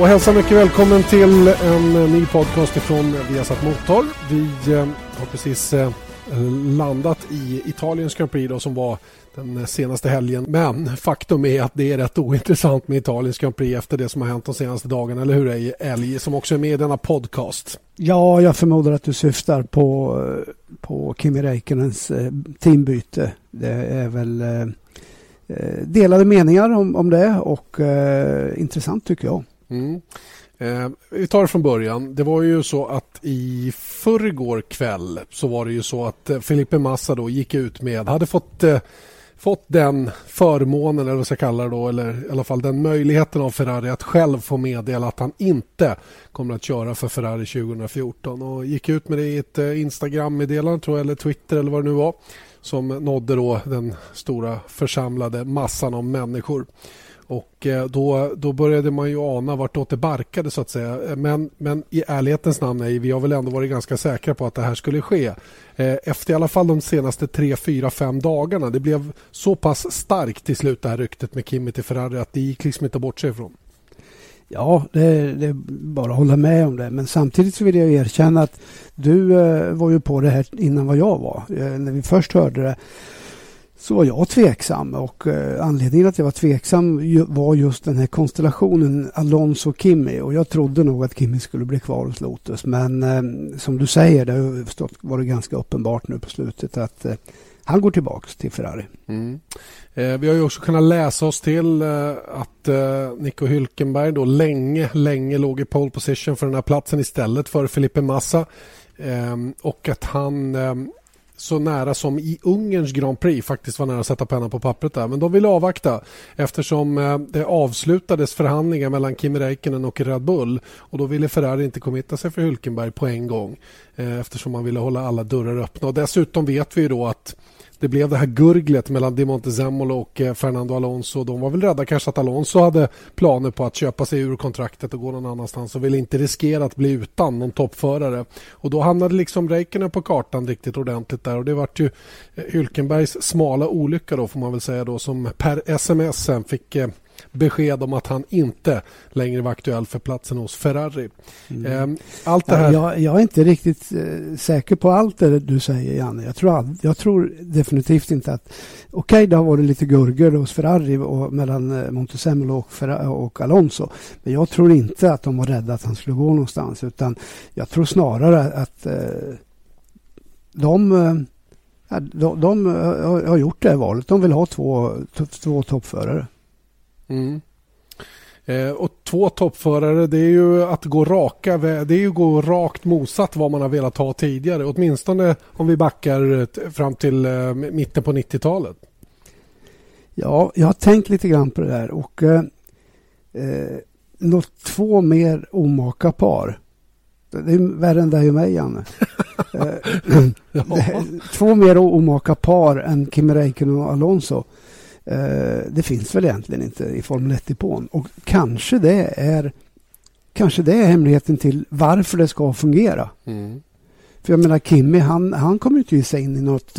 Och hälsa mycket välkommen till en eh, ny podcast ifrån Viasat Motor. Vi eh, har precis eh, landat i Italiens Grand Prix då, som var den senaste helgen. Men faktum är att det är rätt ointressant med Italiens Grand Prix efter det som har hänt de senaste dagarna. Eller hur Elg? som också är med i denna podcast? Ja, jag förmodar att du syftar på, eh, på Kimi Räikkönens eh, teambyte. Det är väl delade meningar om, om det och eh, intressant tycker jag. Mm. Eh, vi tar det från början. Det var ju så att i förrgår kväll så var det ju så att eh, Felipe Massa då gick ut med, hade fått eh, fått den förmånen, eller vad ska jag kalla det då, eller i alla fall den möjligheten av Ferrari att själv få meddela att han inte kommer att köra för Ferrari 2014 och gick ut med det i ett eh, Instagram-meddelande tror jag, eller Twitter eller vad det nu var som nådde då den stora församlade massan av människor. Och eh, då, då började man ju ana vartåt det barkade så att säga. Men, men i ärlighetens namn, nej, vi har väl ändå varit ganska säkra på att det här skulle ske. Eh, efter i alla fall de senaste tre, fyra, fem dagarna. Det blev så pass starkt till slut det här ryktet med Kimi till Ferrari att det gick liksom inte att bortse ifrån. Ja, det, det, är bara att hålla med om det. Men samtidigt så vill jag erkänna att du eh, var ju på det här innan vad jag var. Eh, när vi först hörde det så var jag tveksam och eh, anledningen att jag var tveksam var just den här konstellationen Alonso-Kimi och jag trodde nog att Kimi skulle bli kvar hos Lotus men eh, som du säger, det har förstått, varit ganska uppenbart nu på slutet att eh, han går tillbaka till Ferrari. Mm. Eh, vi har ju också kunnat läsa oss till eh, att eh, Nico Hülkenberg då länge, länge låg i pole position för den här platsen istället för Felipe Massa ehm, och att han ehm, så nära som i Ungerns Grand Prix faktiskt var nära att sätta pennan på pappret där. Men de ville avvakta eftersom eh, det avslutades förhandlingar mellan Kimi Räikkönen och Red Bull och då ville Ferrari inte committa sig för Hulkenberg på en gång eh, eftersom man ville hålla alla dörrar öppna. Och dessutom vet vi då att det blev det här gurglet mellan Di Montezemolo och eh, Fernando Alonso. De var väl rädda kanske att Alonso hade planer på att köpa sig ur kontraktet och gå någon annanstans och ville inte riskera att bli utan någon toppförare. Och då hamnade liksom Räikkönen på kartan riktigt ordentligt där och det vart ju eh, Hülkenbergs smala olycka då får man väl säga då som per sms sen fick eh, besked om att han inte längre var aktuell för platsen hos Ferrari. Mm. Ehm, allt det här... jag, jag, är inte riktigt eh, säker på allt det du säger, Janne. Jag tror, all, jag tror definitivt inte att... Okej, okay, det har varit lite gurgor hos Ferrari och mellan eh, Montezemolo och, och Alonso. Men jag tror inte att de var rädda att han skulle gå någonstans. Utan jag tror snarare att eh, de... Eh, de, de har gjort det här valet. De vill ha två, två toppförare. Mm. Eh, och två toppförare det är ju att gå raka det är ju gå rakt motsatt vad man har velat ha tidigare. Åtminstone om vi backar fram till eh, mitten på 90-talet. Ja, jag har tänkt lite grann på det där och eh, eh något två mer omaka par. Det är värre än dig och mig, Janne. Eh, två mer omaka par än Kimi Räikkönen och Alonso. Eh, det finns väl egentligen inte i Formel 1-depån. Och kanske det är kanske det är hemligheten till varför det ska fungera. Mm. För jag menar Kimmy, han, han kommer inte ge sig in i något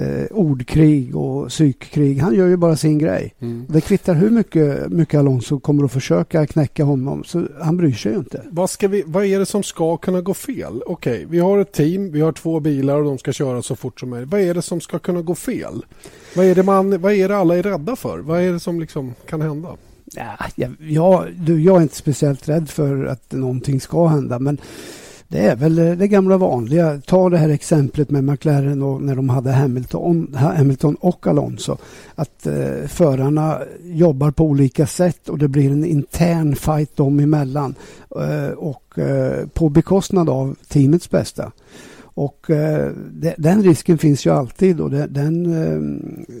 eh, ordkrig och psykkrig. Han gör ju bara sin grej. Mm. Det kvittar hur mycket, mycket Alonso kommer att försöka knäcka honom. Så han bryr sig ju inte. Vad, ska vi, vad är det som ska kunna gå fel? Okej, okay, vi har ett team, vi har två bilar och de ska köra så fort som möjligt. Vad är det som ska kunna gå fel? Vad är det, man, vad är det alla är rädda för? Vad är det som liksom kan hända? Ja, jag, du, jag är inte speciellt rädd för att någonting ska hända. Men det är väl eh, det gamla vanliga. Ta det här exemplet med McLaren och när de hade Hamilton, Hamilton och Alonso. Att eh, förarna jobbar på olika sätt och det blir en intern fight dem emellan. Eh, och eh, på bekostnad av teamets bästa. Och eh, den risken finns ju alltid och de, den,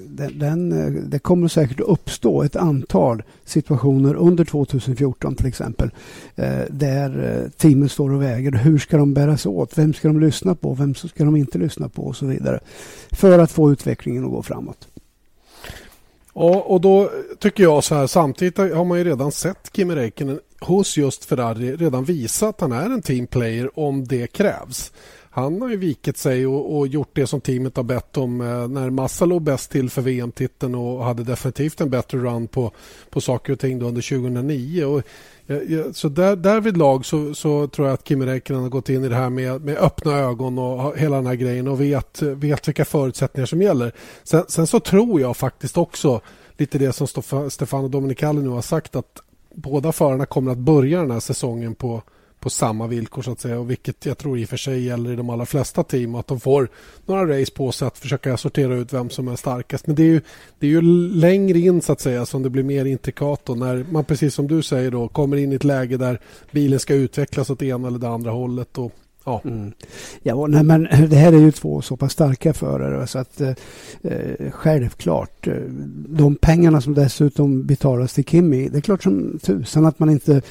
de, den, eh, det kommer säkert att uppstå ett antal situationer under 2014 till exempel eh, där eh, teamen står och väger. Hur ska de bära sig åt? Vem ska de lyssna på? Vem ska de inte lyssna på? Och så vidare. För att få utvecklingen att gå framåt. Ja, och då tycker jag så här, samtidigt har man ju redan sett Kimi Räikkönen hos just Ferrari redan visa att han är en teamplayer om det krävs han har ju vikit sig och, och, gjort det som teamet har bett om eh, när Massa låg bäst till för VM-titeln och hade definitivt en bättre run på, på saker och ting under 2009. Och, så där, därvidlag så, så tror jag att Kimi Räikkönen har gått in i det här med, med öppna ögon och hela den här grejen och vet, vet vilka förutsättningar som gäller. Sen, sen så tror jag faktiskt också lite det som Stefano Dominicali nu har sagt att båda förarna kommer att börja den här säsongen på, på samma villkor så att säga. Och vilket jag tror i och för sig gäller i de allra flesta team. Att de får några race på sig att försöka sortera ut vem som är starkast. Men det är ju, det är ju längre in så att säga som det blir mer intrikat. Och när man precis som du säger då kommer in i ett läge där bilen ska utvecklas åt det ena eller det andra hållet. Och Ja. Mm. ja nej, men det här är ju två så pass starka förare så att eh, eh självklart. Eh, de pengarna som dessutom betalas till Kimi, det är klart som tusan att man inte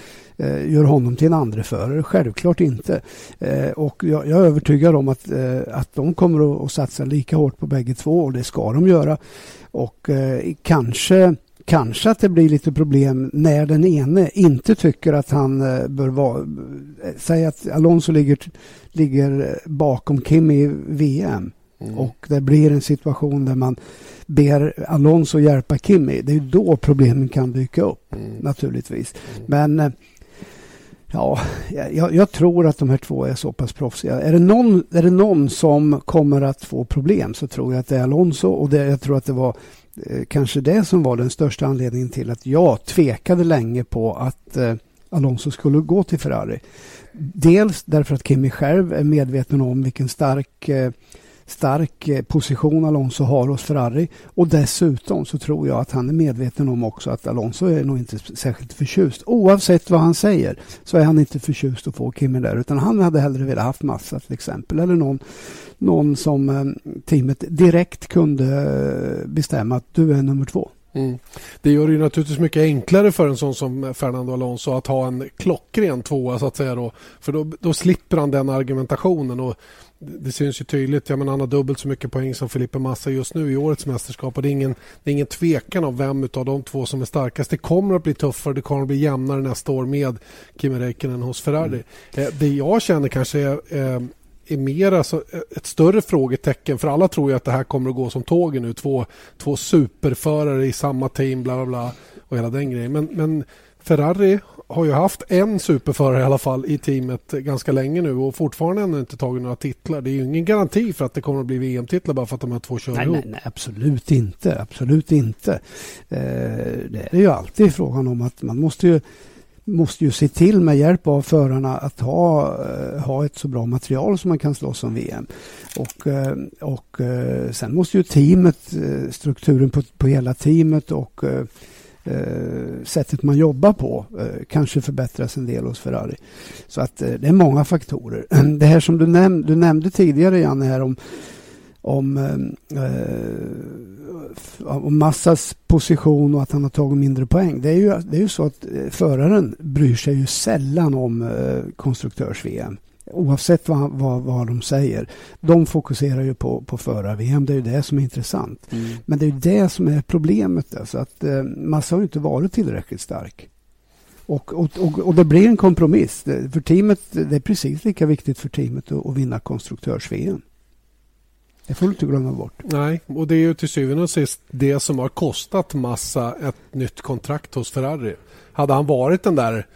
gör honom till en andre förare. Självklart inte. Eh, och jag, jag, är övertygad om att, eh, att de kommer att, att satsa lika hårt på bägge två och det ska de göra. Och kanske kanske att det blir lite problem när den ene inte tycker att han eh, bör vara... Eh, säg att Alonso ligger, ligger bakom Kim i VM. Mm. Och det blir en situation där man ber Alonso hjälpa Kimi. Det är då problemen kan dyka upp mm. naturligtvis. Mm. Men eh, ja, jag, jag, tror att de här två är så pass proffsiga. Är det, någon, är det någon som kommer att få problem så tror jag att det är Alonso och det, jag tror att det var Eh, kanske det som var den största anledningen till att jag tvekade länge på att eh, Alonso skulle gå till Ferrari. Dels därför att Kimi själv är medveten om vilken stark eh, stark eh, position Alonso har hos Ferrari. Och dessutom så tror jag att han är medveten om också att Alonso är nog inte särskilt förtjust. Oavsett vad han säger så är han inte förtjust att få Kimi där utan han hade hellre velat haft Massa till exempel eller någon, någon som eh, teamet direkt kunde eh, bestämma att du är nummer två. Mm. Det gör det ju naturligtvis mycket enklare för en sån som Fernando Alonso att ha en klockren tvåa så att säga då. För då, då slipper han den argumentationen och det syns ju tydligt. Jag menar, han har dubbelt så mycket poäng som Felipe Massa just nu i årets mästerskap. Och det, är ingen, det är ingen tvekan om vem av de två som är starkast. Det kommer att bli tuffare, det kommer att bli jämnare nästa år med Kimi Räikkönen hos Ferrari. Mm. Eh, det jag känner kanske är, eh, är mer alltså ett större frågetecken. För alla tror ju att det här kommer att gå som tågen nu. Två, två superförare i samma team, bla bla bla. Och hela den grejen. Men, men Ferrari har ju haft en superförare i alla fall i teamet ganska länge nu och fortfarande ännu inte tagit några titlar. Det är ju ingen garanti för att det kommer att bli VM-titlar bara för att de här två kör nej, ihop. Nej, nej, absolut inte. Absolut inte. Eh, det är ju alltid frågan om att man måste ju måste ju se till med hjälp av förarna att ha, uh, ha ett så bra material som man kan slåss om VM. Och, uh, och uh, sen måste ju teamet, strukturen på, på hela teamet och eh, sättet man jobbar på eh, kanske förbättras en del hos Ferrari. Så att eh, det är många faktorer. Det här som du, näm du nämnde tidigare Janne här om om, eh, eh, om Massas position och att han har tagit mindre poäng. Det är ju, det är ju så att eh, föraren bryr sig ju sällan om eh, konstruktörs-VM. Oavsett vad, vad, vad de säger. De fokuserar ju på, på förar-VM. Det är ju det som är intressant. Mm. Men det är ju det som är problemet. Alltså att eh, Massa har inte varit tillräckligt stark. Och, och, och, och, det blir en kompromiss. För teamet, det är precis lika viktigt för teamet att, att vinna konstruktörs-VM. Det får du inte glömma bort. Nej, och det är ju till syvende och sist det som har kostat Massa ett nytt kontrakt hos Ferrari. Hade han varit den där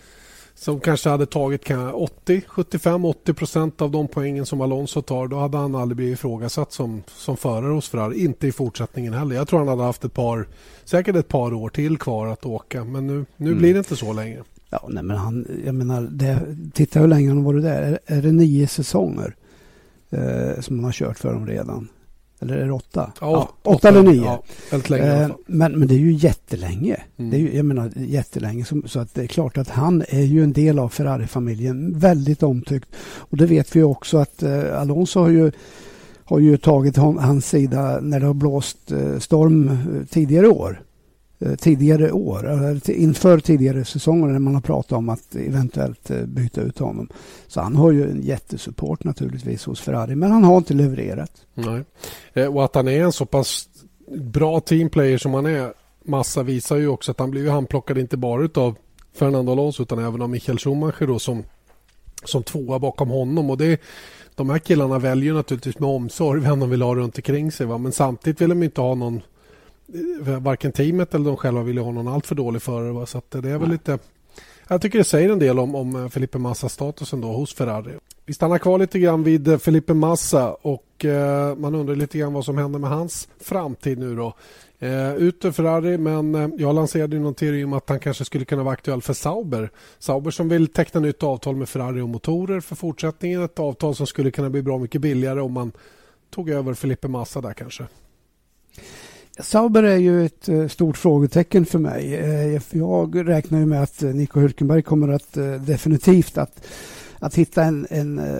som kanske hade tagit 80, 75, 80 procent av de poängen som Alonso tar då hade han aldrig blivit ifrågasatt som, som förare hos Ferrari. Inte i fortsättningen heller. Jag tror han hade haft ett par, säkert ett par år till kvar att åka. Men nu, nu mm. blir det inte så längre. Ja, nej, men han, jag menar, det, titta hur länge han har varit där. Är, är det nio säsonger eh, som han har kört för dem redan? Eller är det åtta? Ja, ja åtta, åtta, eller nio. Ja, väldigt länge eh, men, men det är ju jättelänge. Mm. Det är ju, jag menar jättelänge. Så, så, att det är klart att han är ju en del av Ferrari-familjen. Väldigt omtyckt. Och det vet vi också att eh, Alonso har ju har ju tagit hans sida när det har blåst eh, storm eh, tidigare år. Eh, tidigare år, eh, inför tidigare säsonger när man har pratat om att eventuellt eh, byta ut honom. Så han har ju en jättesupport naturligtvis hos Ferrari, men han har inte levererat. Nej. Och att han är en så pass bra teamplayer som han är, Massa visar ju också att han blir handplockad inte bara av Fernando Alonso utan även av Michael Schumacher då, som som tvåa bakom honom. Och det, de här killarna väljer naturligtvis med omsorg vem de vill ha runt omkring sig. Va? Men samtidigt vill de inte ha någon varken teamet eller de själva vill ha någon alltför dålig förare. Så det är väl lite... Jag tycker det säger en del om, om eh, Felipe Massas status ändå hos Ferrari. Vi stannar kvar lite grann vid eh, Felipe Massa och eh, man undrar lite grann vad som händer med hans framtid nu då. Eh, ut ur Ferrari, men eh, jag lanserade någon teori om att han kanske skulle kunna vara aktuell för Sauber. Sauber som vill teckna nytt avtal med Ferrari och motorer för fortsättningen. Ett avtal som skulle kunna bli bra mycket billigare om man tog över Felipe Massa där kanske. Sauber är ju ett eh, stort frågetecken för mig. Eh, jag räknar ju med att eh, Nico Hülkenberg kommer att definitivt att, att hitta en, en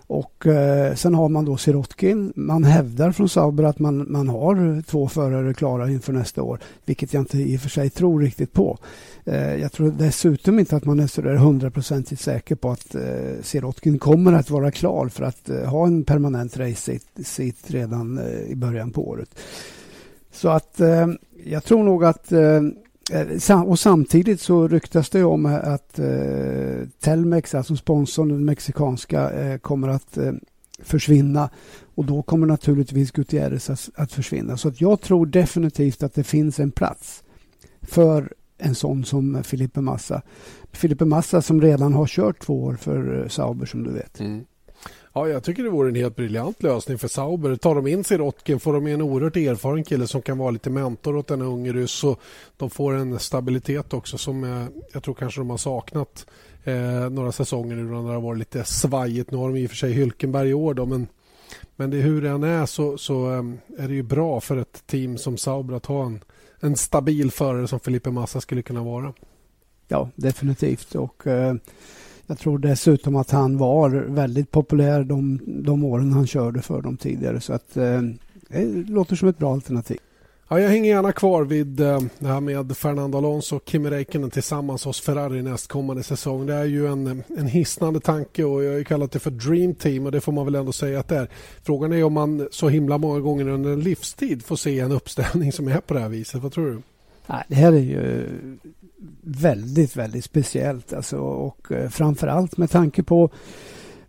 Och eh, sen har man då Sirotkin. Man hävdar från Sauber att man, man har två förare klara inför nästa år, vilket jag inte i och för sig tror riktigt på. Eh, jag tror dessutom inte att man är så hundraprocentigt säker på att eh, Sirotkin kommer att vara klar för att eh, ha en permanent race-sit redan eh, i början på året. Så att eh, jag tror nog att Eh, Eh, och samtidigt så ryktas det om eh, att eh, Telmex, alltså sponsorn, den mexikanska, eh, kommer att eh, försvinna. Och då kommer naturligtvis Gutierrez att, att försvinna. Så att jag tror definitivt att det finns en plats för en sån som Filipe Massa. Filipe Massa som redan har kört två år för eh, Sauber som du vet. Mm. Ja, jag tycker det vore en helt briljant lösning för Sauber. Tar de in Sirotkin får de en oerhört erfaren kille som kan vara lite mentor åt en ung ryss och de får en stabilitet också som jag, jag tror kanske de har saknat eh, några säsonger nu när det har varit lite svajigt. Nu har de i och för sig Hylkenberg i år då, men, men det, hur det än är så, så eh, är det ju bra för ett team som Sauber att ha en, en stabil förare som Felipe Massa skulle kunna vara. Ja, definitivt. Och eh, jag tror dessutom att han var väldigt populär de, de åren han körde för dem tidigare. Så att eh, det låter som ett bra alternativ. Ja, jag hänger gärna kvar vid eh, det här med Fernando Alonso och Kimi Räikkönen tillsammans hos Ferrari nästkommande säsong. Det är ju en, en hisnande tanke och jag har kallat det för Dream Team och det får man väl ändå säga att det är. Frågan är om man så himla många gånger under en livstid får se en uppställning som är på det här viset. Vad tror du? Nej, det här är ju väldigt, väldigt speciellt. Alltså, och eh, framförallt framför allt med tanke på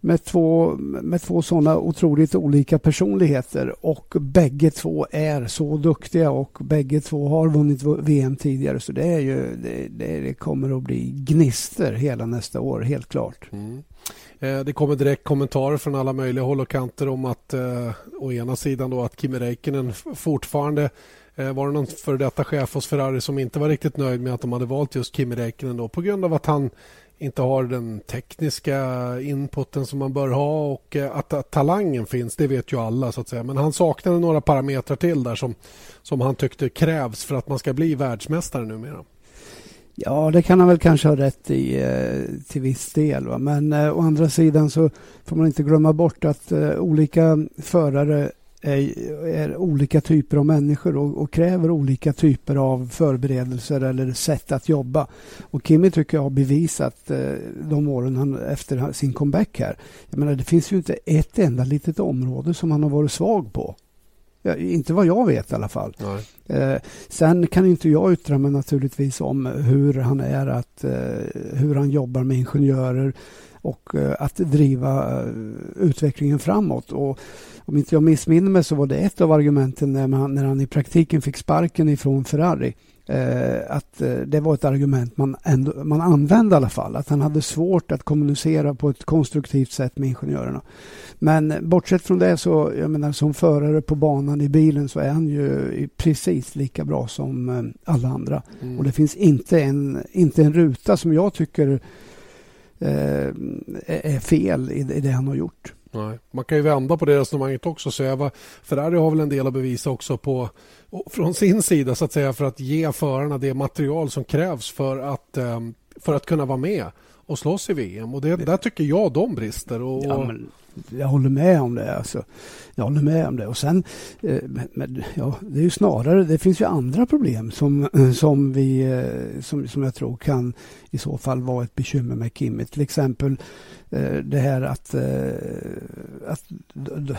med två, med två sådana otroligt olika personligheter och bägge två är så duktiga och bägge två har vunnit VM tidigare så det, är ju, det, det kommer att bli gnister hela nästa år, helt klart. Mm. Eh, det kommer direkt kommentarer från alla möjliga håll och kanter om att eh, å ena sidan då att Kimi Räikkönen fortfarande Eh, var det någon före detta chef hos Ferrari som inte var riktigt nöjd med att de hade valt just Kimi Räikkönen då på grund av att han inte har den tekniska inputen som man bör ha och eh, att, att, talangen finns, det vet ju alla så att säga. Men han saknade några parametrar till där som, som han tyckte krävs för att man ska bli världsmästare numera. Ja, det kan han väl kanske ha rätt i eh, till viss del. Va? Men eh, å andra sidan så får man inte glömma bort att eh, olika förare är, är olika typer av människor och, och, kräver olika typer av förberedelser eller sätt att jobba. Och Kimi tycker jag har bevisat eh, de åren han, efter sin comeback här. Jag menar, det finns ju inte ett enda litet område som han har varit svag på. Ja, inte vad jag vet i alla fall. Eh, sen kan inte jag yttra mig naturligtvis om hur han är att, eh, hur han jobbar med ingenjörer och eh, att driva eh, utvecklingen framåt. Och om inte jag missminner mig så var det ett av argumenten när, man, när han i praktiken fick sparken ifrån Ferrari Eh, att eh, det var ett argument man, ändå, man använde i alla fall. Att han hade svårt att kommunicera på ett konstruktivt sätt med ingenjörerna. Men bortsett från det så, jag menar som förare på banan i bilen så är han ju precis lika bra som eh, alla andra. Mm. Och det finns inte en, inte en ruta som jag tycker eh, är fel i, i det han har gjort. Nej. Man kan ju vända på det resonemanget också och säga att Ferrari har väl en del att bevisa också på från sin sida så att säga för att ge förarna det material som krävs för att, ehm, för att kunna vara med och slåss i VM. Och det, där tycker jag de brister. Och, ja, men jag håller med om det. Alltså. Jag håller med om det. Och sen, eh, men, ja, det är ju snarare, det finns ju andra problem som, som, vi, eh, som, som jag tror kan i så fall vara ett bekymmer med Kimmy. Till exempel Eh, det här att, eh, att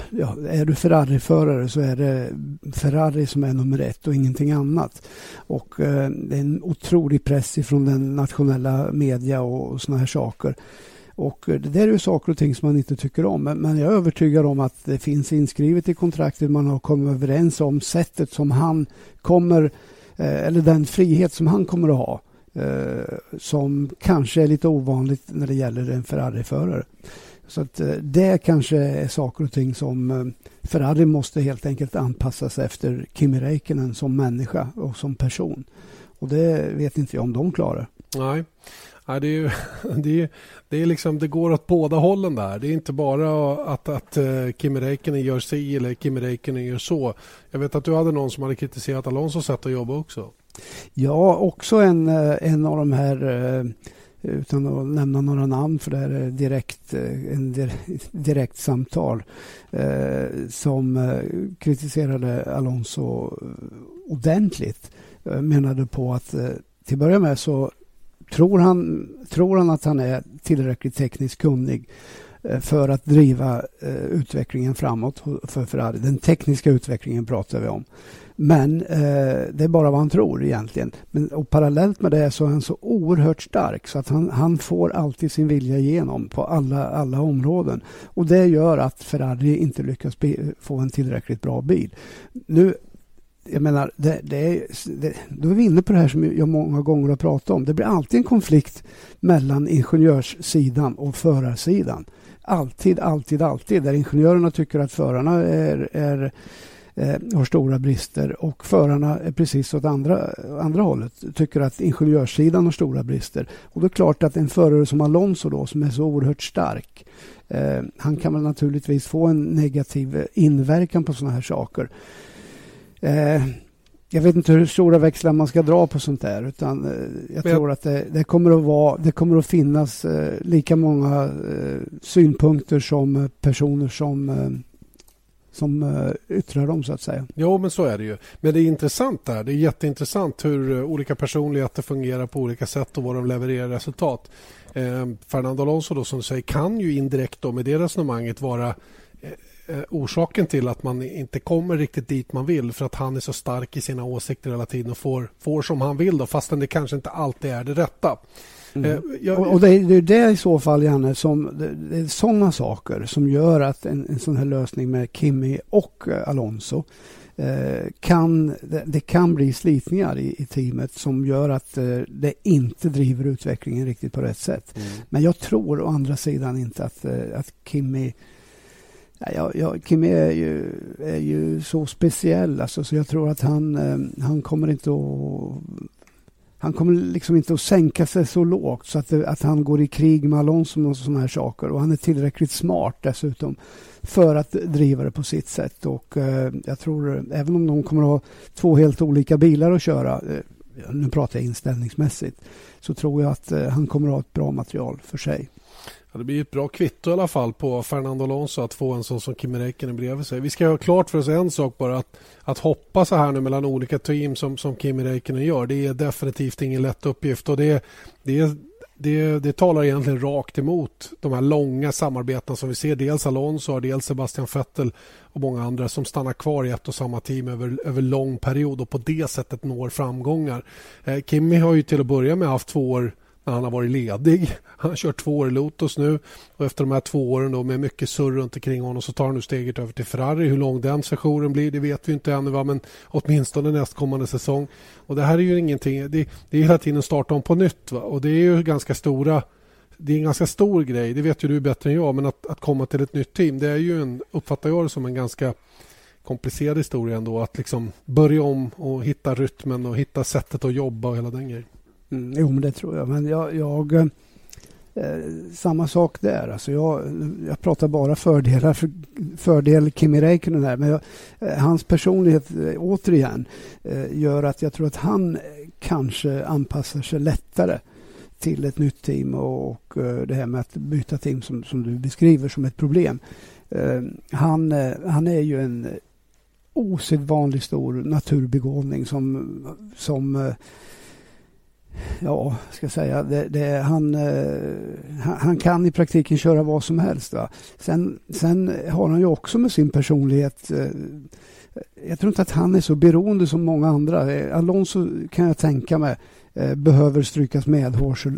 ja, är du Ferrari-förare så är det Ferrari som är nummer ett och ingenting annat. Och eh, det är en otrolig press ifrån den nationella media och såna här saker. Och det där är ju saker och ting som man inte tycker om. Men jag är övertygad om att det finns inskrivet i kontraktet. Man har kommit överens om sättet som han kommer, eller den frihet som han kommer att ha. Eh, som kanske är lite ovanligt när det gäller en Ferrari-förare. Så att eh, det kanske är saker och ting som eh, Ferrari måste helt enkelt anpassa sig efter Kimi Räikkönen som människa och som person. Och det vet inte jag om de klarar. Nej. Ja, det, är ju, det, är, det, är liksom, det går åt båda hållen där. Det är inte bara att, att eh, Kimi Räikkönen gör si eller Kimi Räikkönen gör så. Jag vet att du hade någon som hade kritiserat Alonso sätt att jobba också. Ja, också en, eh, en av de här eh, utan att nämna några namn för det här är direkt, eh, en direkt samtal eh, som kritiserade Alonso ordentligt. Menade på att till att börja med så Tror han, tror han att han är tillräckligt tekniskt kunnig Eh, för att driva eh, utvecklingen framåt för Ferrari? Den tekniska utvecklingen pratar vi om. Men eh, det är bara vad han tror egentligen. Men, och parallellt med det så är han så oerhört stark så att han, han får alltid sin vilja igenom på alla, alla områden. Och det gör att Ferrari inte lyckas få en tillräckligt bra bil. Nu jag menar, det, det är, det, då är vi inne på det här som jag många gånger har pratat om. Det blir alltid en konflikt mellan ingenjörssidan och förarsidan. Alltid, alltid, alltid. Där ingenjörerna tycker att förarna är, är eh, har stora brister och förarna är precis åt andra, andra hållet. Tycker att ingenjörssidan har stora brister. Och det är klart att en förare som Alonso då, som är så oerhört stark, eh, han kan väl naturligtvis få en negativ eh, inverkan på sådana här saker. Eh, jag vet inte hur stora växlar man ska dra på sånt där. Utan eh, jag Men... tror att det, det, kommer att vara, det kommer att finnas eh, lika många eh, synpunkter som personer som som yttrar dem så att säga. Jo, men så är det ju. Men det är intressant där. Det är jätteintressant hur olika personligheter fungerar på olika sätt och vad de levererar resultat. Eh, Fernando Alonso då som du säger kan ju indirekt då med det resonemanget vara orsaken till att man inte kommer riktigt dit man vill för att han är så stark i sina åsikter hela tiden och får, får som han vill då, fastän det kanske inte alltid är det rätta. Mm. Eh, jag, och, och det, är det i så fall, Janne, som, det, är sådana saker som gör att en, en sån här lösning med Kimi och eh, Alonso eh, kan, det, det, kan bli slitningar i, i teamet som gör att eh, det inte driver utvecklingen riktigt på rätt sätt. Mm. Men jag tror å andra sidan inte att, eh, att Kimi Ja, ja, Kimi är ju, är ju så speciell alltså, så jag tror att han, eh, han kommer inte att han kommer liksom inte att sänka sig så lågt så att, det, att han går i krig med Alonso och sådana här saker. Och han är tillräckligt smart dessutom för att driva det på sitt sätt. Och eh, jag tror, även om de kommer att ha två helt olika bilar att köra, eh, nu pratar jag inställningsmässigt, så tror jag att han kommer att ha ett bra material för sig. Ja, det blir ett bra kvitto i alla fall på Fernando Alonso att få en sån som Kimi Räikkönen bredvid sig. Vi ska ha klart för oss en sak bara. Att, att hoppa så här nu mellan olika team som, som Kimi Räikkönen gör det är definitivt ingen lätt uppgift. Och det, det, det, det talar egentligen rakt emot de här långa samarbetena som vi ser. Dels Alonso, dels Sebastian Vettel och många andra som stannar kvar i ett och samma team över, över lång period och på det sättet når framgångar. Eh, Kimi har ju till att börja med haft två år han har varit ledig. Han har kört två år i Lotus nu och efter de här två åren då med mycket surr runt omkring honom så tar han nu steget över till Ferrari. Hur lång den sessionen blir det vet vi inte ännu va? men åtminstone nästkommande säsong. Och det här är ju ingenting, det, det är hela tiden starta om på nytt va? och det är ju ganska stora det är en ganska stor grej, det vet ju du bättre än jag, men att, att komma till ett nytt team det är ju en, uppfattar jag det som en ganska komplicerad historia ändå. Att liksom börja om och hitta rytmen och hitta sättet att jobba och hela den grejen. Mm, jo, men det tror jag. Men jag... jag eh, samma sak där. Alltså jag, jag pratar bara fördelar. För, fördel Kimi Räikkönen här. Men jag, eh, hans personlighet, eh, återigen, eh, gör att jag tror att han eh, kanske anpassar sig lättare till ett nytt team och, och eh, det här med att byta team som, som du beskriver som ett problem. Eh, han, han är ju en osedvanligt stor naturbegåvning som, som ja, ska jag säga, det, det, eh, han, han kan i praktiken köra vad som helst. Va? Sen, sen har han ju också med sin personlighet eh, jag tror inte att han är så beroende som många andra. Eh, Alonso kan jag tänka mig Eh, behöver strykas medhårs eh,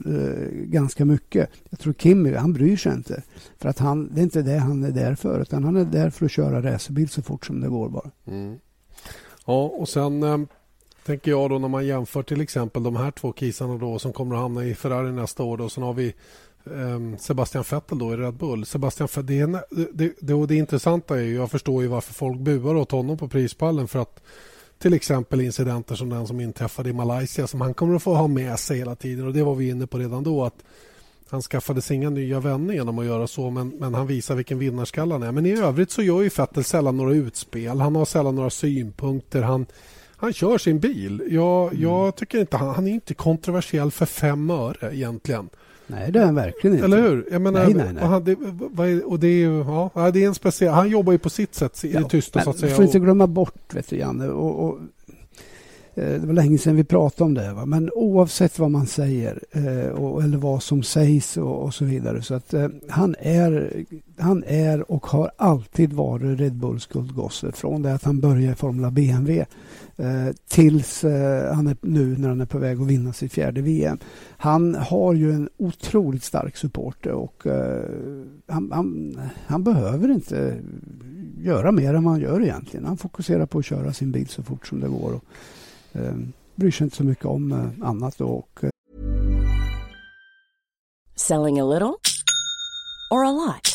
ganska mycket. Jag tror Kimmy, han bryr sig inte. För att han, det är inte det han är där för, utan han är där för att köra racerbil så fort som det går bara. Mm. Ja, och sen eh, tänker jag då när man jämför till exempel de här två kisarna då som kommer att hamna i Ferrari nästa år då. Sen har vi eh, Sebastian Vettel då i Red Bull. Sebastian Vettel, det, det, det, det intressanta är ju, jag förstår ju varför folk buar åt honom på prispallen för att till exempel incidenter som den som inträffade i Malaysia som han kommer att få ha med sig hela tiden. och Det var vi inne på redan då. att Han skaffade sig inga nya vänner genom att göra så men, men han visar vilken vinnarskalle han är. Men i övrigt så gör ju Vettel sällan några utspel. Han har sällan några synpunkter. Han, han kör sin bil. Jag, mm. jag tycker inte han, han är inte kontroversiell för fem öre egentligen. Nej, det är han verkligen inte. Eller hur? Jag menar, nej, nej, nej. Och han, det, och det är ja, det är en speciell... Han jobbar ju på sitt sätt i ja, det tysta, så att säga. Du får inte glömma bort, vet du, Janne, och, och Eh, det var länge sedan vi pratade om det. Va? Men oavsett vad man säger eh, och, eller vad som sägs och, och så vidare. Så att eh, han, är, han är och har alltid varit Red Bulls guldgosse. Från det att han började i Formula BMW Eh, tills eh, han är nu när han är på väg att vinna sitt fjärde VM. Han har ju en otroligt stark support och eh, han, han, han behöver inte göra mer än vad han gör egentligen. Han fokuserar på att köra sin bil så fort som det går. Och, eh, bryr sig inte så mycket om eh, annat. Och, eh. Selling a little or a lot?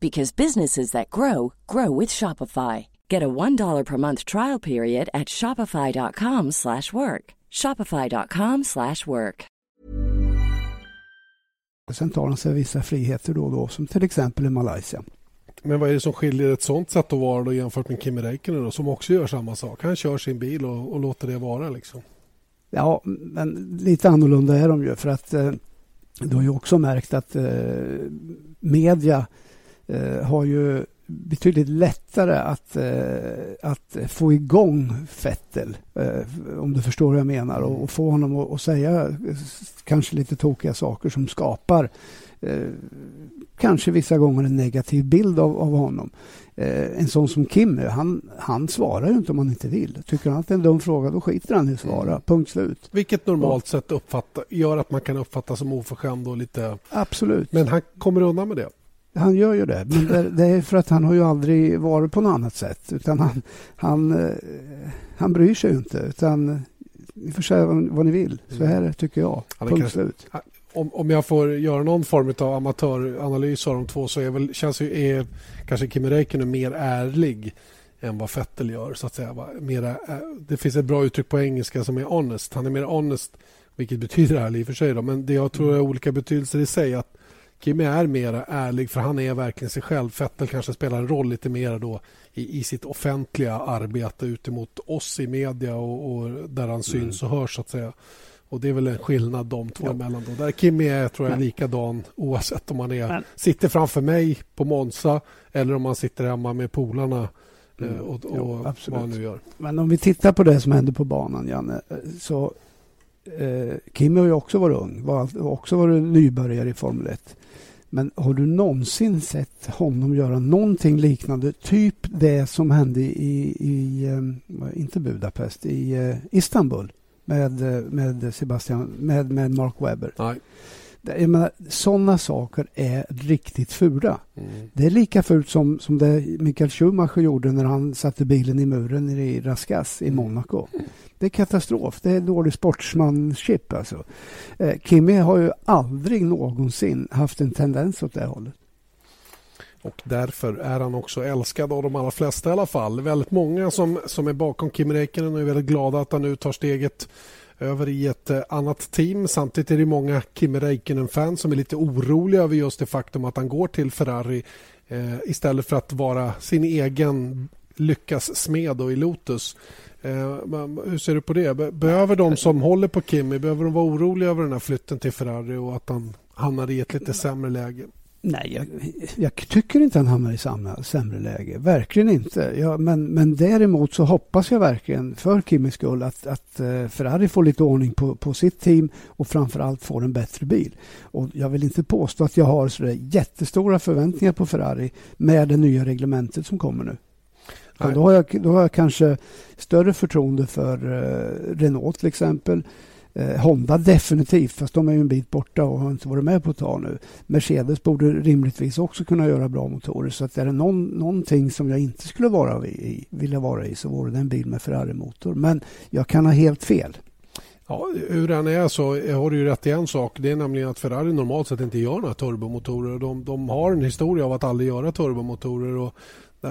because businesses that grow grow with Shopify. Get a $1 per month trial period at shopify.com/work. shopify.com/work. Sen tar han sig vissa friheter då och då som till exempel i Malaysia. Men vad är det som skiljer ett sånt sätt att vara då jämfört med Kimi Räikkönen då, som också gör samma sak? Han kör sin bil och, och låter det vara liksom. Ja, men lite annorlunda är de ju för att eh, du har ju också märkt att eh, media har ju betydligt lättare att, eh, att få igång Fettel, eh, om du förstår vad jag menar, och, få honom att, säga kanske lite tokiga saker som skapar eh, kanske vissa gånger en negativ bild av, av honom. Eh, en sån som Kim, han, han svarar ju inte om han inte vill. Tycker han att det är en dum fråga, då skiter han i att svara. Mm. Punkt slut. Vilket normalt sett uppfatta, gör att man kan uppfatta som oförskämd och lite... Absolut. Men han kommer undan med det. Han gör ju det, men det, det, är för att han har ju aldrig varit på något annat sätt. Utan han, han, eh, han bryr sig inte. Utan ni får säga vad, vad ni vill. Så här tycker jag. Punkt kanske, slut om, om jag får göra någon form av amatöranalys av de två så är väl, känns ju, är kanske Kimi Räikkönen mer ärlig än vad Vettel gör. Så att säga. Mera, det finns ett bra uttryck på engelska som är honest. Han är mer honest, vilket betyder ärlig i och för sig. Då. Men det jag tror är olika betydelser i sig. att Kimi är mer ärlig för han är verkligen sig själv. Vettel kanske spelar en roll lite mer då i, i sitt offentliga arbete ut mot oss i media och, och där han syns mm. och hörs så att säga. Och Det är väl en skillnad de två ja. emellan. Då. Där Kimi är tror jag, likadan oavsett om man är, Men. sitter framför mig på Monza eller om man sitter hemma med polarna mm. Eh, och, och ja, vad han nu gör. Men om vi tittar på det som händer på banan, Janne, så eh, Kimi har ju också varit ung, var också varit nybörjare i Formel 1. Men har du någonsin sett honom göra någonting liknande? Typ det som hände i, i ehm, inte Budapest, i eh, Istanbul med, eh, med Sebastian, med, med Mark Webber. Nej. Jag menar, sådana saker är riktigt fula. Mm. Det är lika fult som, som det Michael Schumacher gjorde när han satte bilen i muren i Raskas i mm. Monaco. Det är katastrof. Det är dålig sportsmanship. Alltså. Eh, Kimi har ju aldrig någonsin haft en tendens åt det hållet. Och därför är han också älskad av de allra flesta i alla fall. Väldigt många som, som är bakom Kimi Räikkönen är väldigt glada att han nu tar steget över i ett eh, annat team. Samtidigt är det många Kimi Räikkönen-fans som är lite oroliga över just det faktum att han går till Ferrari eh, istället för att vara sin egen lyckas smed i Lotus. Eh, hur ser du på det? Behöver de som håller på Kimi behöver de vara oroliga över den här flytten till Ferrari och att han hamnar i ett lite sämre läge? Nej, jag, jag, tycker inte han hamnar i samma sämre läge. Verkligen inte. Ja, men, men däremot så hoppas jag verkligen för Kimmys skull att, att uh, Ferrari får lite ordning på, på sitt team och framförallt får en bättre bil. Och jag vill inte påstå att jag har så jättestora förväntningar på Ferrari med det nya reglementet som kommer nu. Då har, jag, då har jag kanske större förtroende för uh, Renault till exempel. Eh, Honda definitivt, fast de är ju en bit borta och har inte varit med på ett tag nu. Mercedes borde rimligtvis också kunna göra bra motorer. Så att är det någon, någonting som jag inte skulle vara i, vilja vara i så vore det en bil med Ferrari-motor. Men jag kan ha helt fel. Ja, hur den är så har du ju rätt i en sak. Det är nämligen att Ferrari normalt sett inte gör några turbomotorer. De, de har en historia av att aldrig göra turbomotorer. Och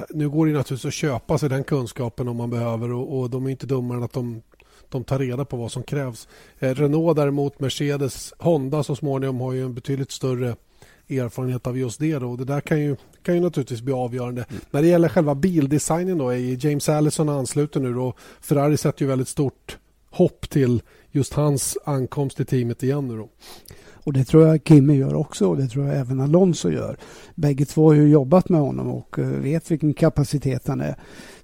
nu går det naturligtvis att köpa sig den kunskapen om man behöver och, och de är inte dummare än att de de tar reda på vad som krävs. Eh, Renault däremot, Mercedes, Honda så småningom har ju en betydligt större erfarenhet av just det. Då. Det där kan ju, kan ju naturligtvis bli avgörande. Mm. När det gäller själva bildesignen då är James Allison ansluter nu och Ferrari sätter ju väldigt stort hopp till just hans ankomst i teamet igen nu då. Och det tror jag Kimi gör också och det tror jag även Alonso gör. Bägge två har ju jobbat med honom och eh, vet vilken kapacitet han är.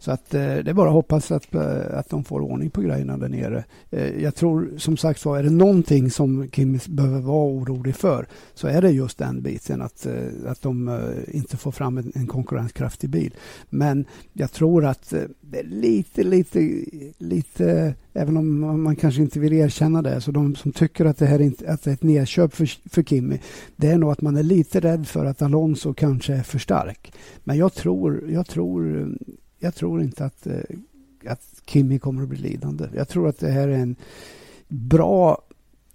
Så att eh, det är bara att hoppas att, eh, att de får ordning på grejerna där nere. Eh, jag tror som sagt var, är det någonting som Kim behöver vara orolig för så är det just den biten att, eh, att de inte får fram en, en konkurrenskraftig bil. Men jag tror att det är lite, lite, lite Även om man kanske inte vill erkänna det. Så de som tycker att det här är, inte, att det är ett nedköp för, för Kimi, det är nog att man är lite rädd för att Alonso kanske är för stark. Men jag tror, jag tror, jag tror inte att, eh, att Kimi kommer att bli lidande. Jag tror att det här är en bra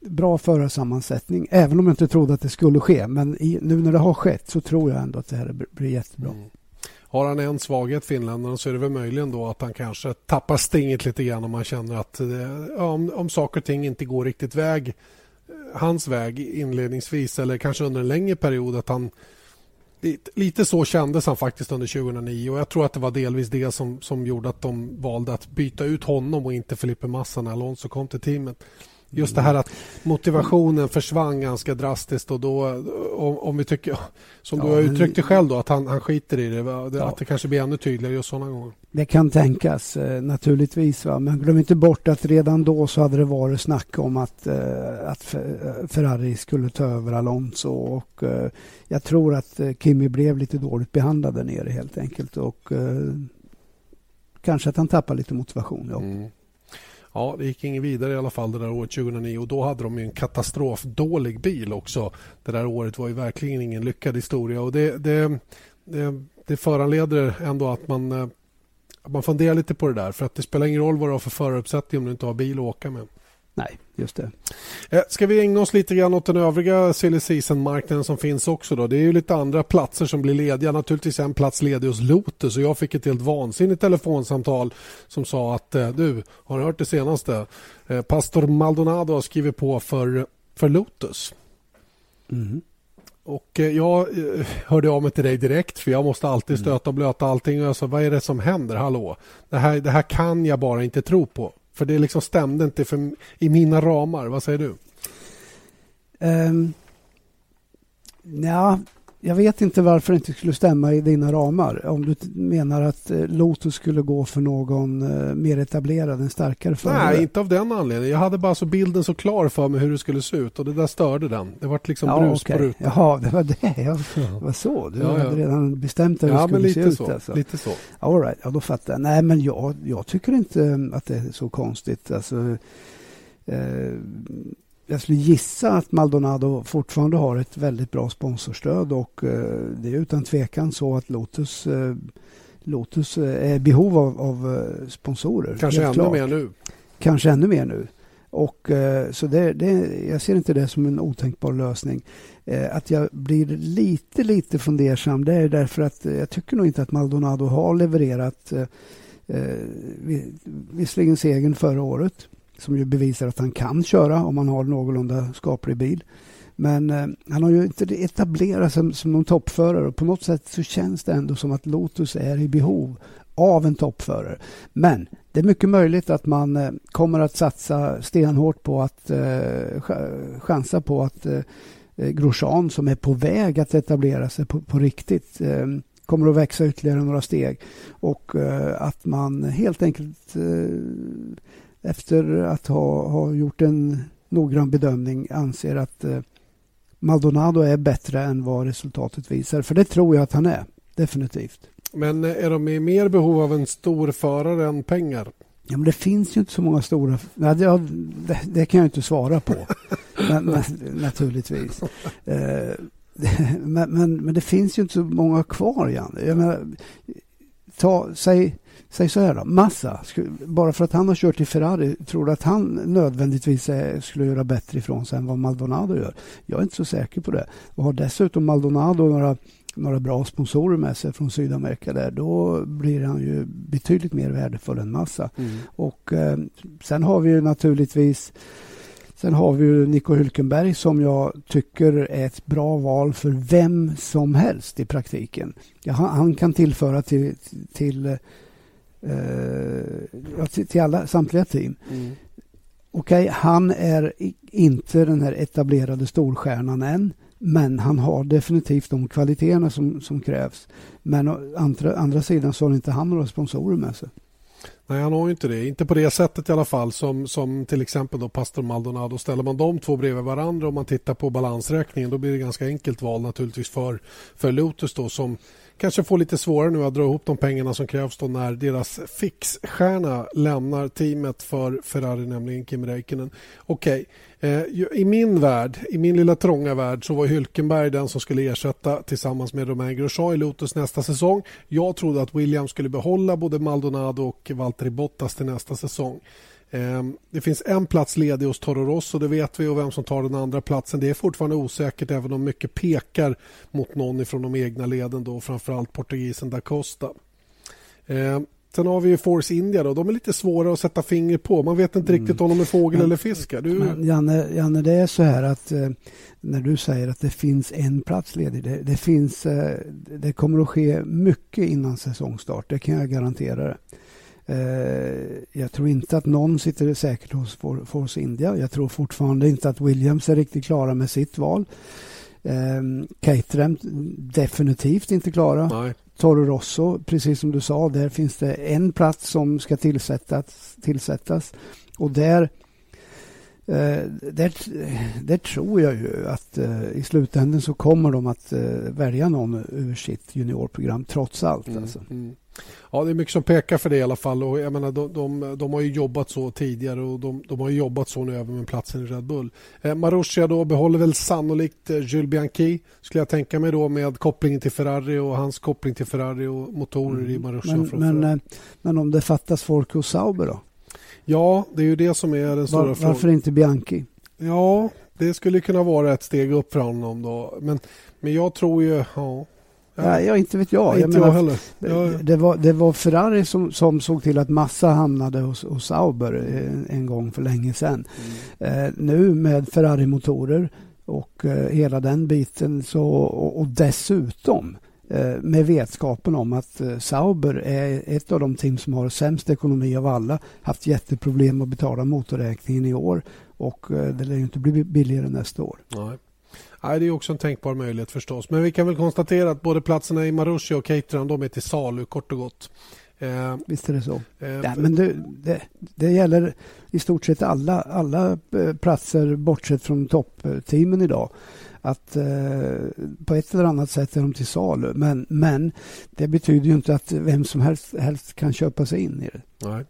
bra förarsammansättning, även om jag inte trodde att det skulle ske. Men i, nu när det har skett så tror jag ändå att det här blir jättebra. Mm. Har han en svaghet, finländaren, så är det väl möjligen då att han kanske tappar stinget lite grann om man känner att eh, ja, om, om saker och ting inte går riktigt väg eh, hans väg inledningsvis eller kanske under en längre period att han Lite så kändes han faktiskt under 2009 och jag tror att det var delvis det som, som gjorde att de valde att byta ut honom och inte Felipe Massa när Alonso kom till teamet. Just det här att motivationen försvann ganska drastiskt och då om, om vi tycker som ja, du har uttryckt det själv då att han, han skiter i det, att ja. det kanske blir ännu tydligare just sådana gånger. Det kan tänkas eh, naturligtvis va? men glöm inte bort att redan då så hade det varit snack om att, eh, att Ferrari skulle ta över Alonso och eh, jag tror att Kimi blev lite dåligt behandlad där nere helt enkelt och kanske att han tappar lite motivation. Ja. Mm. Ja, det gick inget vidare i alla fall det där året 2009 och då hade de en katastrofdålig bil också. Det där året var ju verkligen ingen lyckad historia och det, det, det, det föranleder ändå att man, eh, att man funderar lite på det där för att det spelar ingen roll vad du har för föraruppsättning om du inte har bil att åka med. Nej, just det. Eh, ska vi ägna oss lite grann åt den övriga silly season-marknaden som finns också? Då? Det är ju lite andra platser som blir lediga. Naturligtvis en plats ledig hos Lotus och jag fick ett helt vansinnigt telefonsamtal som sa att eh, du, har du hört det senaste? Eh, Pastor Maldonado har skrivit på för, för Lotus. Mm. Och jag hörde av mig till dig direkt för jag måste alltid mm. stöta och blöta allting. Och jag sa, vad är det som händer? Hallå? Det här, det här kan jag bara inte tro på. För det liksom stämde inte för, i mina ramar. Vad säger du? Um, ja, jag vet inte varför det inte skulle stämma i dina ramar. Om du menar att eh, Lotus skulle gå för någon uh, mer etablerad, en starkare förare? Nej, inte av den anledningen. Jag hade bara så bilden så klar för mig hur det skulle se ut och det där störde den. Det var liksom ja, brus okay. på rutan. Jaha, det var det. Ja, det var så. Du ja, hade redan bestämt hur ja, det skulle men se så, ut. Alltså. Lite så. All right, ja, då fattar jag. Nej, men jag, jag tycker inte att det är så konstigt. Alltså, eh, jag skulle gissa att Maldonado fortfarande har ett väldigt bra sponsorstöd och eh, det är utan tvekan så att Lotus, eh, Lotus eh, är i behov av, av sponsorer. Kanske ännu klart. mer nu. Kanske ännu mer nu. Och, så det, det, jag ser inte det som en otänkbar lösning. Att jag blir lite, lite fundersam det är därför att jag tycker nog inte att Maldonado har levererat visserligen segern förra året som ju bevisar att han kan köra om man har någorlunda skaplig bil. Men eh, han har ju inte etablerat sig som, som någon toppförare och på något sätt så känns det ändå som att Lotus är i behov av en toppförare. Men det är mycket möjligt att man eh, kommer att satsa stenhårt på att eh, chansa på att eh, eh, Grosjean som är på väg att etablera sig på, på riktigt eh, kommer att växa ytterligare några steg och eh, att man helt enkelt eh, efter att ha, ha gjort en noggrann bedömning anser att eh, Maldonado är bättre än vad resultatet visar. För det tror jag att han är, definitivt. Men är de i mer behov av en stor förare än pengar? Ja, men det finns ju inte så många stora... Nej, det, det, kan jag inte svara på, men, men, naturligtvis. Eh, men, men, men, det finns ju inte så många kvar, Jan. Jag menar, ta, säg Säg så här då, Massa, bara för att han har kört i Ferrari, tror du att han nödvändigtvis skulle göra bättre ifrån sig än vad Maldonado gör? Jag är inte så säker på det. Och har dessutom Maldonado några, några bra sponsorer med sig från Sydamerika där, då blir han ju betydligt mer värdefull än Massa. Mm. Och eh, sen har vi ju naturligtvis Sen har vi ju Nico Hülkenberg som jag tycker är ett bra val för vem som helst i praktiken. Ja, han, han, kan tillföra till, till eh, till, till alla, samtliga team. Mm. Okej, okay, han är inte den här etablerade storstjärnan än. Men han har definitivt de kvaliteterna som, som krävs. Men å andra, andra sidan så har inte han några sponsorer med sig. Nej, han har ju inte det. Inte på det sättet i alla fall som, som till exempel då Pastor Maldonado. Ställer man de två bredvid varandra och man tittar på balansräkningen då blir det ganska enkelt val naturligtvis för, för Lotus då som kanske får lite svårare nu att dra ihop de pengarna som krävs då när deras fixstjärna lämnar teamet för Ferrari, nämligen Kim Räikkönen. Okej, okay. eh, i min värld, i min lilla trånga värld så var Hylkenberg den som skulle ersätta tillsammans med Romain Grosjean i Lotus nästa säsong. Jag trodde att William skulle behålla både Maldonado och Valtteri Bottas till nästa säsong. Ehm, det finns en plats ledig hos Toro Rosso, det vet vi och vem som tar den andra platsen. Det är fortfarande osäkert även om mycket pekar mot någon från de egna leden då, framförallt portugisen da Costa. Ehm, sen har vi ju Force India då. De är lite svåra att sätta finger på. Man vet inte mm. riktigt om de är fågel men, eller fisk. Du... Men Janne, Janne, det är så här att eh, när du säger att det finns en plats ledig. Det, det finns, eh, det kommer att ske mycket innan säsongstart. Det kan jag garantera. Det. Eh, jag tror inte att någon sitter säkert hos Force India. Jag tror fortfarande inte att Williams är riktigt klara med sitt val. Eh, Caterham definitivt inte klara. Nej. Toro Rosso, precis som du sa, där finns det en plats som ska tillsättas. tillsättas. Och där, eh, där, där tror jag ju att eh, i slutändan så kommer de att välja någon ur sitt juniorprogram trots allt. Mm, alltså. mm. Ja, det är mycket som pekar för det i alla fall. Och jag menar, de, de, de har ju jobbat så tidigare och de, de har jobbat så nu även med platsen i Red Bull. Eh, Marussia då behåller väl sannolikt eh, Jules Bianchi skulle jag tänka mig då med kopplingen till Ferrari och hans koppling till Ferrari och motorer mm. i Marussia. Men, men, eh, men, om det fattas folk hos Sauber då? Ja, det är ju det som är den stora Var, frågan. Varför inte Bianchi? Ja, det skulle kunna vara ett steg upp för honom då. Men, men jag tror ju... Ja, Ja, ja, inte vet jag. Inte jag, jag heller. Ja, Det, var, det var Ferrari som, som såg till att Massa hamnade hos, hos Sauber en, en gång för länge sedan. Mm. Eh, nu med Ferrari-motorer och eh, hela den biten så, och, och dessutom Eh, med vetskapen om att eh, Sauber är ett av de team som har sämst ekonomi av alla. Haft jätteproblem att betala motorräkningen i år och eh, det lär ju inte bli billigare nästa år. Nej. Nej, det är också en tänkbar möjlighet förstås. Men vi kan väl konstatera att både platserna i Marussia och Caterham de är till salu kort och gott. Eh, Visst är det så. Eh, ja, men det, det, det, gäller i stort sett alla, alla platser bortsett från toppteamen idag att eh, på ett eller annat sätt är de till salu. Men, men det betyder ju inte att vem som helst, helst kan köpa sig in i det. Nej.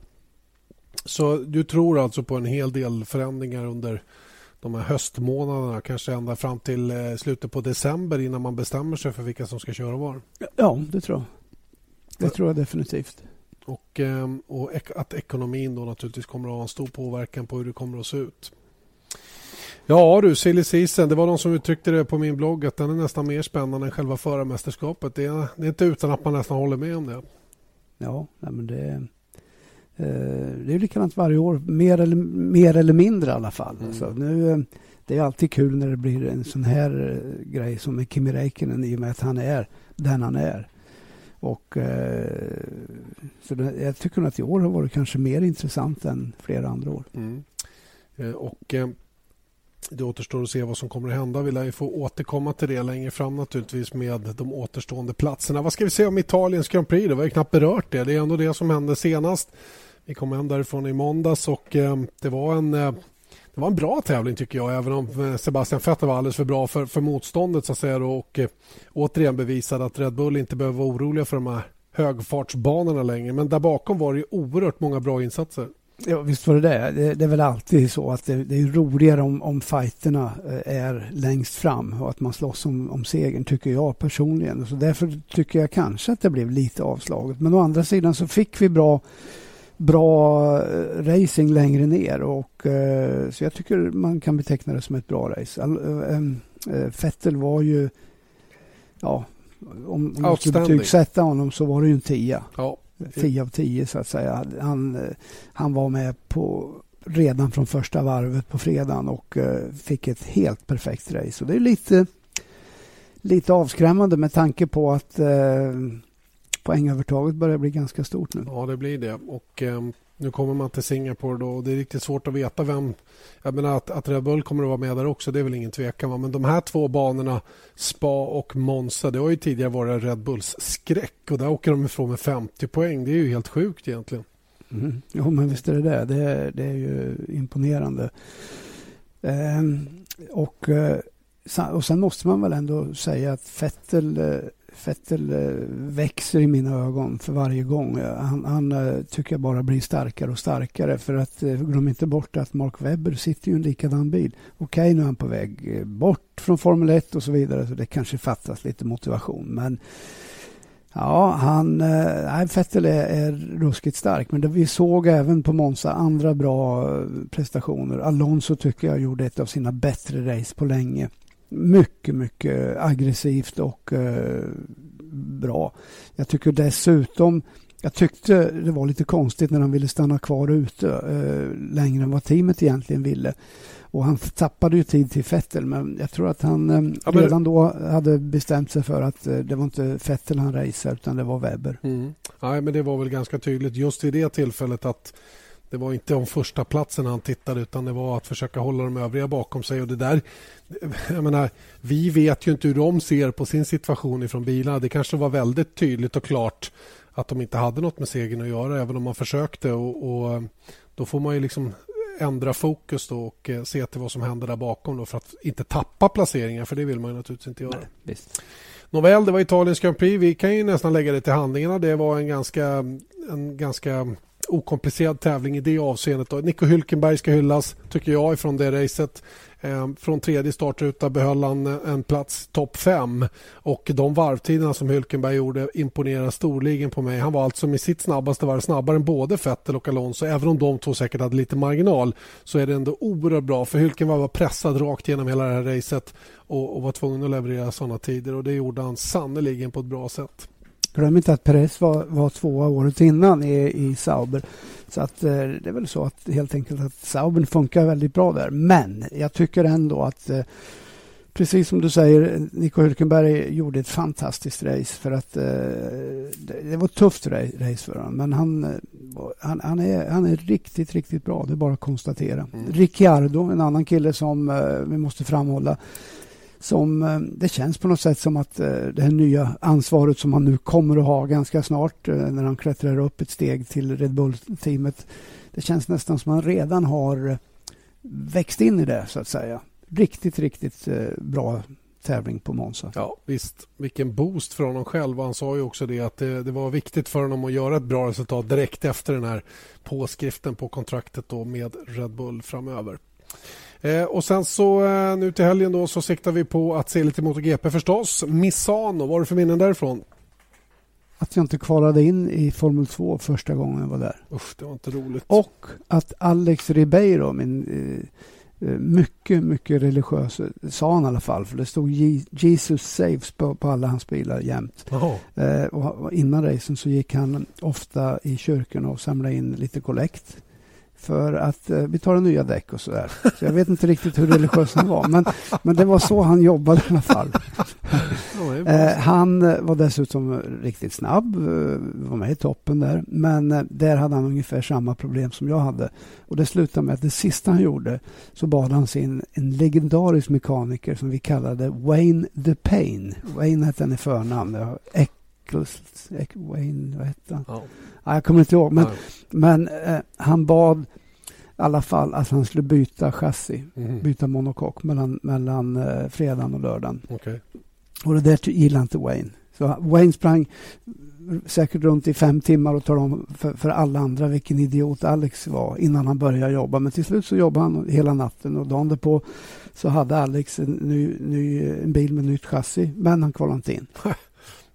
Så du tror alltså på en hel del förändringar under de här höstmånaderna, kanske ända fram till eh, slutet på december innan man bestämmer sig för vilka som ska köra var? Ja, det tror jag. Det tror jag definitivt. Och, eh, och att ekonomin då naturligtvis kommer att ha en stor påverkan på hur det kommer att se ut. Ja du, silly season. Det var någon som uttryckte det på min blogg att den är nästan mer spännande än själva förarmästerskapet. Det är, det är inte utan att man nästan håller med om det. Ja, men det, det är likadant varje år. Mer eller, mer eller mindre i alla fall. Mm. Alltså, nu, eh, det är alltid kul när det blir en sån här eh, grej som med Kimi Räikkönen i och med att han är den han är. Och, eh, så det, jag tycker att i år har varit kanske mer intressant än flera andra år. Mm. Eh, och eh, det återstår att se vad som kommer att hända. Vi lär ju få återkomma till det längre fram naturligtvis med de återstående platserna. Vad ska vi säga om Italiens Grand Prix? Då? Vi har knappt berört det. Det är ändå det som hände senast. Vi kom hem därifrån i måndags och eh, det var en eh, det var en bra tävling tycker jag, även om eh, Sebastian Vettel var alldeles för bra för, för motståndet så att säga och återigen bevisade att Red Bull inte behöver vara oroliga för de här högfartsbanorna längre. Men där bakom var det oerhört många bra insatser. Ja, visst var det det. Det, det är väl alltid så att det, det är roligare om, om fighterna är längst fram och att man slåss om, om segern, tycker jag personligen. Så därför tycker jag kanske att det blev lite avslaget. Men å andra sidan så fick vi bra, bra eh, racing längre ner och eh, så jag tycker man kan beteckna det som ett bra race. Fettel var ju, ja, om man skulle betygsätta honom så var det ju en tia. Ja. 10 av 10 så att säga. Han, han var med på redan från första varvet på fredagen och fick ett helt perfekt race. Och det är lite, lite avskrämmande med tanke på att poängövertaget börjar bli ganska stort nu. Ja, det blir det. Och um, nu kommer man till Singapore då och det är riktigt svårt att veta vem... Jag menar att, att Red Bull kommer att vara med där också, det är väl ingen tvekan. Va? Men de här två banorna, Spa och Monza, det har ju tidigare varit Red Bulls skräck och där åker de ifrån med 50 poäng. Det är ju helt sjukt egentligen. Mm. Jo, men visst är det det. Det är, det är ju imponerande. Ehm, och, eh, och sen måste man väl ändå säga att Fettel Vettel Fettel växer i mina ögon för varje gång. Eh, han, han, eh, tycker jag bara blir starkare och starkare. För att eh, glöm inte bort att Mark Webber sitter i en likadan bil. Okej, nu är han på väg bort från Formel 1 och så vidare. Så det kanske fattas lite motivation. Men ja, han, nej, Vettel är, är ruskigt stark. Men det, vi såg även på Monza andra bra prestationer. Alonso tycker jag gjorde ett av sina bättre race på länge mycket, mycket aggressivt och eh, bra. Jag tycker dessutom jag tyckte det var lite konstigt när han ville stanna kvar ute eh, längre än vad teamet egentligen ville. Och han tappade ju tid till Fettel men jag tror att han eh, ja, men... redan då hade bestämt sig för att eh, det var inte Fettel han raceade utan det var Webber. Mm. Nej, men det var väl ganska tydligt just vid det tillfället att det var inte om första platsen han tittade utan det var att försöka hålla de övriga bakom sig. Och det där, jag menar, vi vet ju inte hur de ser på sin situation ifrån bilarna. Det kanske var väldigt tydligt och klart att de inte hade något med segern att göra även om man försökte. Och, och Då får man ju liksom ändra fokus och eh, se till vad som händer där bakom för att inte tappa placeringar för det vill man naturligtvis inte göra. Nej, Nåväl, det var Italiens Grand Prix. Vi kan ju nästan lägga det till handlingarna. Det var en ganska, en ganska okomplicerad tävling i det avseendet. Då. Nico Hülkenberg ska hyllas, tycker jag, från det racet. Eh, från tredje startruta behöll han eh, en plats topp fem. Och de varvtiderna som Hülkenberg gjorde imponerar storligen på mig. Han var alltså med sitt snabbaste varv snabbare än både Vettel och Alonso. Även om de två säkert hade lite marginal så är det ändå oerhört bra. För Hülkenberg var pressad rakt genom hela det här racet och, och var tvungen att leverera sådana tider. Och det gjorde han sannoliken på ett bra sätt. Glöm inte att Perez var, var tvåa året innan i, i Sauber. Så att, eh, det är väl så att helt enkelt att Sauber funkar väldigt bra där. Men jag tycker ändå att eh, precis som du säger, Nico Hülkenberg gjorde ett fantastiskt race för att eh, det var ett tufft race för honom. Men han, eh, han, han, är, han är riktigt, riktigt bra. Det är bara att konstatera. Mm. Ricciardo, en annan kille som eh, vi måste framhålla. Som, eh, det känns på något sätt som att eh, det här nya ansvaret som han nu kommer att ha ganska snart eh, när han klättrar upp ett steg till Red Bull-teamet. Det känns nästan som att han redan har växt in i det, så att säga riktigt, riktigt bra tävling på Monza. Ja, visst. Vilken boost för honom själv. Han sa ju också det att det, det, var viktigt för honom att göra ett bra resultat direkt efter den här påskriften på kontraktet då med Red Bull framöver. Eh, och sen så eh, nu till helgen då så siktar vi på att se lite MotoGP förstås. Misano, vad har du för minnen därifrån? Att jag inte kvalade in i Formel 2 första gången jag var där. Usch, det var inte roligt. Och att Alex Ribeiro, min eh, Eh, mycket, mycket religiös, sa han i alla fall. För det stod Jesus saves på, på alla hans bilar jämt. Eh, och innan racen så gick han ofta i kyrkan och samlade in lite kollekt för att eh, betala nya däck och så där. Så jag vet inte riktigt hur religiös han var, men, men det var så han jobbade i alla fall. eh, han eh, var dessutom riktigt snabb, eh, var med i toppen där, men eh, där hade han ungefär samma problem som jag hade. Och Det slutade med att det sista han gjorde så bad han sin en legendarisk mekaniker som vi kallade Wayne the Pain. Wayne hette han i förnamn. Eccles, Wayne, vad hette han? Ja. Ja, jag kommer inte ihåg, men, ja. men eh, han bad i alla fall att han skulle byta chassi, mm. byta monokock mellan, mellan eh, fredagen och lördagen. Okay. Och det där gillade inte Wayne. Så Wayne sprang säkert runt i fem timmar och talade om för, för, alla andra vilken idiot Alex var innan han började jobba. Men till slut så jobbade han hela natten och dagen på så hade Alex en, ny, ny, en bil med nytt chassi, men han kvalade inte in.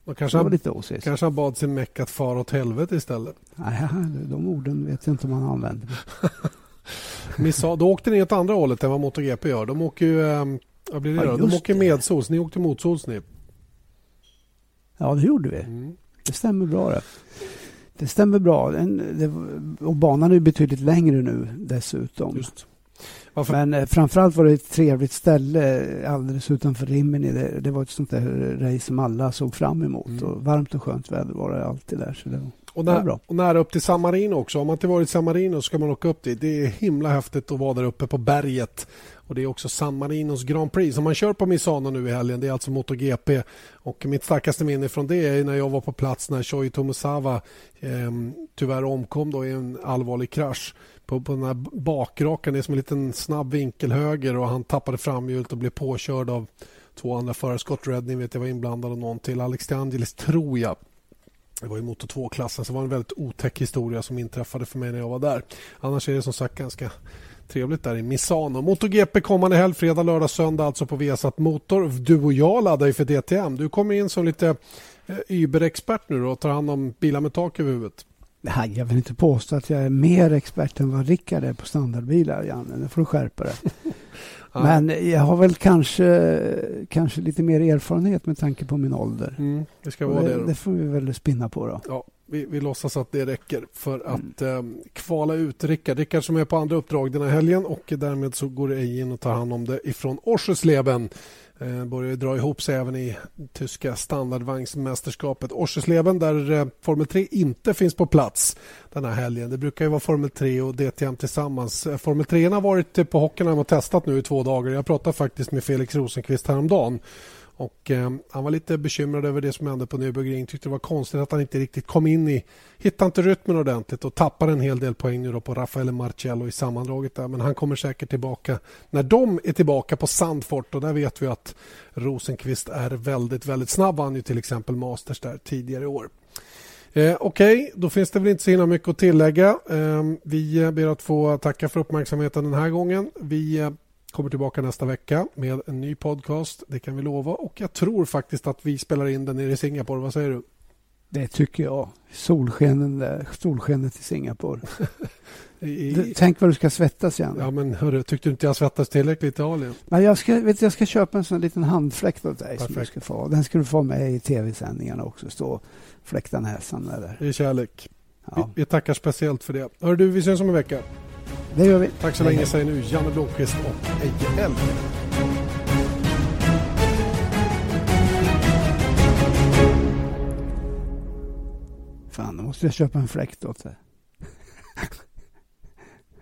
Och kanske, han, lite kanske han bad sin meck att fara åt helvete istället. Nej, de orden vet jag inte om han använder. Missa, då åkte ni åt andra hållet än vad MotoGP gör. De åker ju ehm, vad blir det ja, De åker medsols. Ni åkte motsols ni. Ja, det gjorde vi. Mm. Det stämmer bra det. Det stämmer bra. Den, det, och banan är betydligt längre nu dessutom. Just. Varför? Men eh, framförallt var det ett trevligt ställe eh, alldeles utanför Rimini. Det, det var ett sånt där race som alla såg fram emot. Mm. Och varmt och skönt väder var det alltid där. Så det var, och, när, bra. och nära upp till San Marino också. Om man inte varit i San Marino ska man åka upp dit. Det är himla häftigt att vara där uppe på berget. Och Det är också San Marinos Grand Prix som man kör på Misano nu i helgen. Det är alltså MotoGP. Och mitt starkaste minne från det är när jag var på plats när Shoji Tomosawa eh, tyvärr omkom då i en allvarlig krasch på, på den här bakrakan. Det är som en liten snabb vinkelhöger och han tappade framhjulet och blev påkörd av två andra förare. Scott Redding vet jag var inblandad och någon till. Alex De Angelis tror jag. Det var i motor 2-klassen så det var en väldigt otäck historia som inträffade för mig när jag var där. Annars är det som sagt ganska trevligt där i Misano. MotoGP kommande helg, fredag, lördag, söndag alltså på Viasat Motor. Du och jag laddar ju för DTM. Du kommer in som lite eh, Uber-expert nu då och tar hand om bilar med tak över huvudet. Nej, jag vill inte påstå att jag är mer expert än vad Rickard är på standardbilar, Janne. Nu får du skärpa dig. Men jag har väl kanske, kanske lite mer erfarenhet med tanke på min ålder. Mm, det ska vara det, det, det, får vi väl spinna på då. Ja, vi, vi låtsas att det räcker för mm. att mm. eh, kvala ut Rickard. Rickard som är på andra uppdrag den här helgen och därmed så går det in och tar hand om det ifrån Orsesleben. Eh, börjar dra ihop sig även i tyska standardvagnsmästerskapet. Oschersleben där eh, Formel 3 inte finns på plats den här helgen. Det brukar ju vara Formel 3 och DTM tillsammans. Eh, Formel 3 har varit på Hockenheim och testat nu i två dagar. Jag pratade faktiskt med Felix Rosenqvist häromdagen och, eh, han var lite bekymrad över det som hände på Nürburgring. Tyckte det var konstigt att han inte riktigt kom in i... Hittade inte rytmen ordentligt och tappade en hel del poäng nu på Raffaele Marcello i sammandraget. Där. Men han kommer säkert tillbaka när de är tillbaka på Sandfort. Och där vet vi att Rosenqvist är väldigt, väldigt snabb. Han ju till exempel Masters där tidigare i år. Eh, Okej, okay, då finns det väl inte så himla mycket att tillägga. Eh, vi ber att få tacka för uppmärksamheten den här gången. Vi eh, kommer tillbaka nästa vecka med en ny podcast. Det kan vi lova. Och jag tror faktiskt att vi spelar in den nere i Singapore. Vad säger du? Det tycker jag. Solskenen, solskenet i Singapore. I, tänk vad du ska svettas igen. Ja, men hörru, tyckte du inte jag svettas tillräckligt i Italien? Men jag, ska, vet, jag ska köpa en sån liten handfläkt åt dig. Som du ska få. Den ska du få med i tv-sändningarna också. Stå och fläkta näsan. Eller. Det är kärlek. Ja. Vi, vi, tackar speciellt för det. Hör du, vi ses om en vecka. Det gör vi. Tack så länge säger nu Janne Blomqvist och Eike Elm. Fan, nu måste jag köpa en fläkt åt det.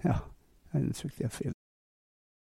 ja, jag en jag fel.